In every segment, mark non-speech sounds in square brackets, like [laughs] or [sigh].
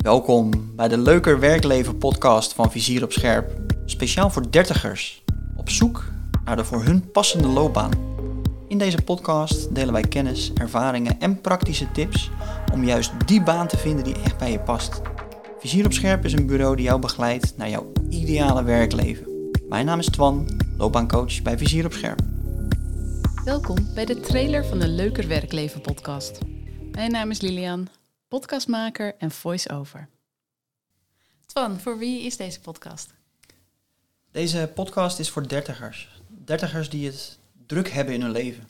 Welkom bij de Leuker Werkleven podcast van Vizier op Scherp. Speciaal voor dertigers, op zoek naar de voor hun passende loopbaan. In deze podcast delen wij kennis, ervaringen en praktische tips om juist die baan te vinden die echt bij je past. Vizier op Scherp is een bureau die jou begeleidt naar jouw ideale werkleven. Mijn naam is Twan, loopbaancoach bij Vizier op Scherp. Welkom bij de trailer van de Leuker Werkleven podcast. Mijn naam is Lilian, podcastmaker en voice-over. Twan, voor wie is deze podcast? Deze podcast is voor dertigers. Dertigers die het druk hebben in hun leven.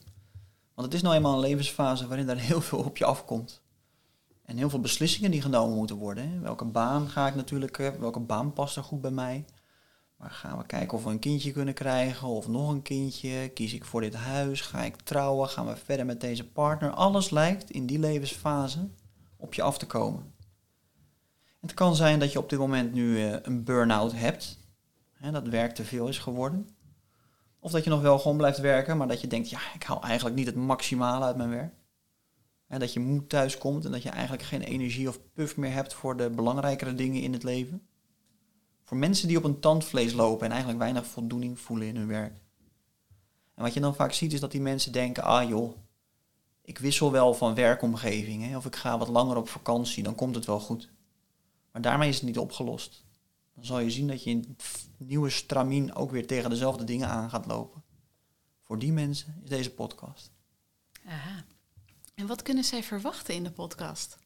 Want het is nou eenmaal een levensfase waarin er heel veel op je afkomt. En heel veel beslissingen die genomen moeten worden. Hè. Welke baan ga ik natuurlijk, eh, welke baan past er goed bij mij? Maar gaan we kijken of we een kindje kunnen krijgen of nog een kindje? Kies ik voor dit huis? Ga ik trouwen? Gaan we verder met deze partner? Alles lijkt in die levensfase op je af te komen. Het kan zijn dat je op dit moment nu eh, een burn-out hebt. Hè, dat werk te veel is geworden. Of dat je nog wel gewoon blijft werken, maar dat je denkt, ja, ik haal eigenlijk niet het maximale uit mijn werk. En dat je moe thuis komt en dat je eigenlijk geen energie of puff meer hebt voor de belangrijkere dingen in het leven. Voor mensen die op een tandvlees lopen en eigenlijk weinig voldoening voelen in hun werk. En wat je dan vaak ziet is dat die mensen denken, ah joh, ik wissel wel van werkomgeving. Hè, of ik ga wat langer op vakantie, dan komt het wel goed. Maar daarmee is het niet opgelost. Dan zal je zien dat je in nieuwe stramien ook weer tegen dezelfde dingen aan gaat lopen. Voor die mensen is deze podcast. Aha. En wat kunnen zij verwachten in de podcast?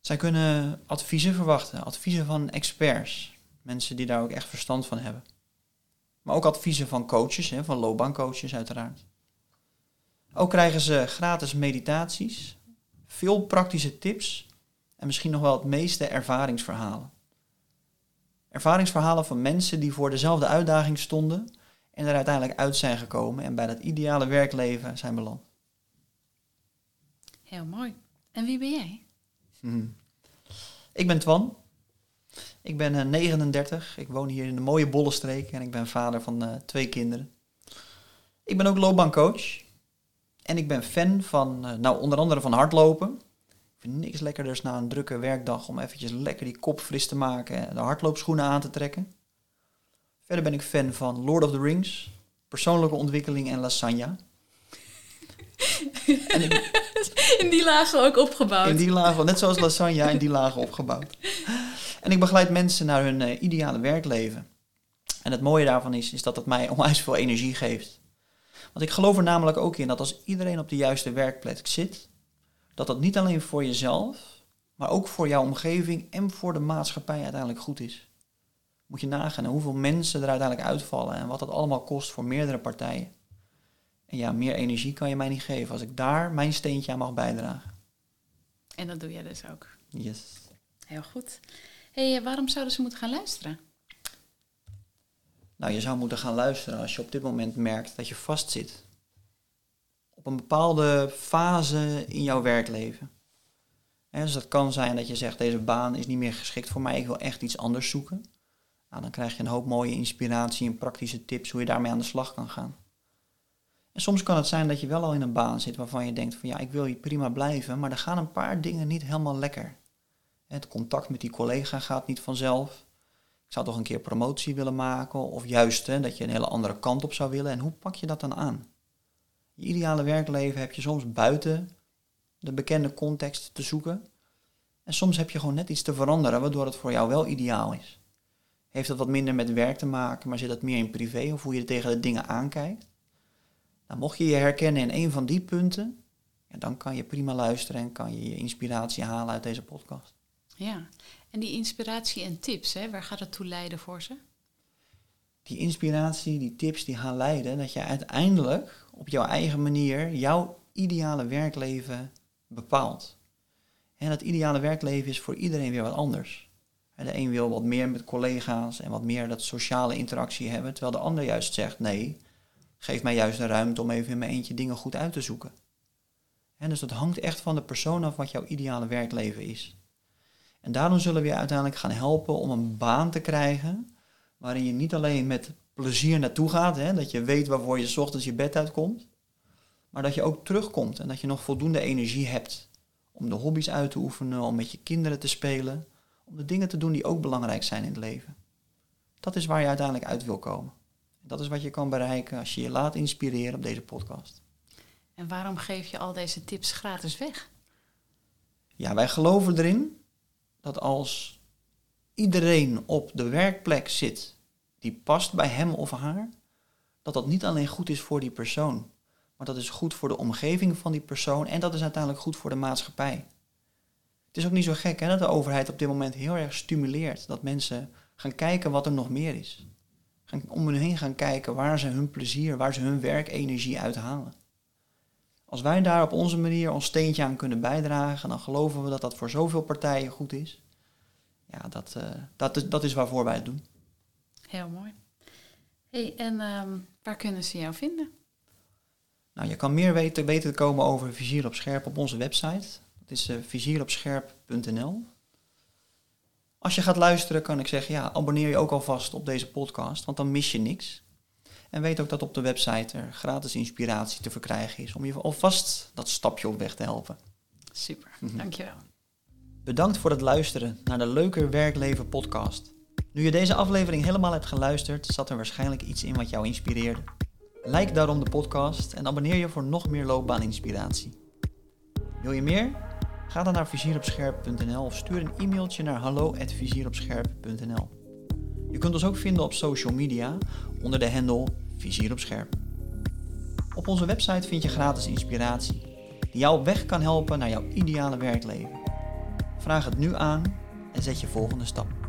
Zij kunnen adviezen verwachten, adviezen van experts, mensen die daar ook echt verstand van hebben. Maar ook adviezen van coaches, hè, van loopbaancoaches uiteraard. Ook krijgen ze gratis meditaties, veel praktische tips en misschien nog wel het meeste ervaringsverhalen. Ervaringsverhalen van mensen die voor dezelfde uitdaging stonden en er uiteindelijk uit zijn gekomen en bij dat ideale werkleven zijn beland. Heel mooi. En wie ben jij? Hmm. Ik ben Twan. Ik ben uh, 39. Ik woon hier in de mooie Bollenstreek en ik ben vader van uh, twee kinderen. Ik ben ook loopbaancoach. En ik ben fan van, uh, nou onder andere van hardlopen. Ik vind niks lekkerders na een drukke werkdag om eventjes lekker die kop fris te maken en de hardloopschoenen aan te trekken. Verder ben ik fan van Lord of the Rings, persoonlijke ontwikkeling en lasagne. en ik, [laughs] in die lagen ook opgebouwd. In die lagen, net zoals lasagne, in die lagen opgebouwd. En ik begeleid mensen naar hun uh, ideale werkleven. En het mooie daarvan is, is dat het mij onwijs veel energie geeft. Want ik geloof er namelijk ook in dat als iedereen op de juiste werkplek zit, dat dat niet alleen voor jezelf, maar ook voor jouw omgeving en voor de maatschappij uiteindelijk goed is. Moet je nagaan hoeveel mensen er uiteindelijk uitvallen en wat dat allemaal kost voor meerdere partijen. En ja, meer energie kan je mij niet geven als ik daar mijn steentje aan mag bijdragen. En dat doe jij dus ook. Yes. Heel goed. hey, waarom zouden ze moeten gaan luisteren? Nou, je zou moeten gaan luisteren als je op dit moment merkt dat je vastzit. Op een bepaalde fase in jouw werkleven. Dus dat kan zijn dat je zegt, deze baan is niet meer geschikt voor mij, ik wil echt iets anders zoeken. Nou, dan krijg je een hoop mooie inspiratie en praktische tips hoe je daarmee aan de slag kan gaan. En soms kan het zijn dat je wel al in een baan zit waarvan je denkt van ja, ik wil hier prima blijven, maar er gaan een paar dingen niet helemaal lekker. Het contact met die collega gaat niet vanzelf. Zou toch een keer promotie willen maken of juist hè, dat je een hele andere kant op zou willen. En hoe pak je dat dan aan? Je ideale werkleven heb je soms buiten de bekende context te zoeken. En soms heb je gewoon net iets te veranderen waardoor het voor jou wel ideaal is. Heeft dat wat minder met werk te maken, maar zit dat meer in privé of hoe je tegen de dingen aankijkt? Nou, mocht je je herkennen in een van die punten, ja, dan kan je prima luisteren en kan je je inspiratie halen uit deze podcast. Ja, en die inspiratie en tips, hè, waar gaat het toe leiden voor ze? Die inspiratie, die tips, die gaan leiden dat je uiteindelijk op jouw eigen manier jouw ideale werkleven bepaalt. En dat ideale werkleven is voor iedereen weer wat anders. De een wil wat meer met collega's en wat meer dat sociale interactie hebben, terwijl de ander juist zegt nee, geef mij juist de ruimte om even in mijn eentje dingen goed uit te zoeken. En dus dat hangt echt van de persoon af wat jouw ideale werkleven is. En daarom zullen we je uiteindelijk gaan helpen om een baan te krijgen waarin je niet alleen met plezier naartoe gaat, hè, dat je weet waarvoor je ochtends je bed uitkomt, maar dat je ook terugkomt en dat je nog voldoende energie hebt om de hobby's uit te oefenen, om met je kinderen te spelen, om de dingen te doen die ook belangrijk zijn in het leven. Dat is waar je uiteindelijk uit wil komen. Dat is wat je kan bereiken als je je laat inspireren op deze podcast. En waarom geef je al deze tips gratis weg? Ja, wij geloven erin dat als iedereen op de werkplek zit die past bij hem of haar, dat dat niet alleen goed is voor die persoon, maar dat is goed voor de omgeving van die persoon en dat is uiteindelijk goed voor de maatschappij. Het is ook niet zo gek hè, dat de overheid op dit moment heel erg stimuleert dat mensen gaan kijken wat er nog meer is. Gaan om hun heen gaan kijken waar ze hun plezier, waar ze hun werkenergie uithalen. Als wij daar op onze manier ons steentje aan kunnen bijdragen, dan geloven we dat dat voor zoveel partijen goed is. Ja, dat, uh, dat, is, dat is waarvoor wij het doen. Heel mooi. Hey, en um, waar kunnen ze jou vinden? Nou, je kan meer weten, weten te komen over Vizier op Scherp op onze website. Dat is uh, vizieropscherp.nl. Als je gaat luisteren, kan ik zeggen, ja, abonneer je ook alvast op deze podcast, want dan mis je niks. En weet ook dat op de website er gratis inspiratie te verkrijgen is om je alvast dat stapje op weg te helpen. Super, mhm. dankjewel. Bedankt voor het luisteren naar de Leuker Werkleven podcast. Nu je deze aflevering helemaal hebt geluisterd, zat er waarschijnlijk iets in wat jou inspireerde. Like daarom de podcast en abonneer je voor nog meer loopbaaninspiratie. Wil je meer? Ga dan naar vizieropscherp.nl of stuur een e-mailtje naar hallo@vizieropscherp.nl. Je kunt ons ook vinden op social media onder de handle Vizier op Scherp. Op onze website vind je gratis inspiratie die jou op weg kan helpen naar jouw ideale werkleven. Vraag het nu aan en zet je volgende stap.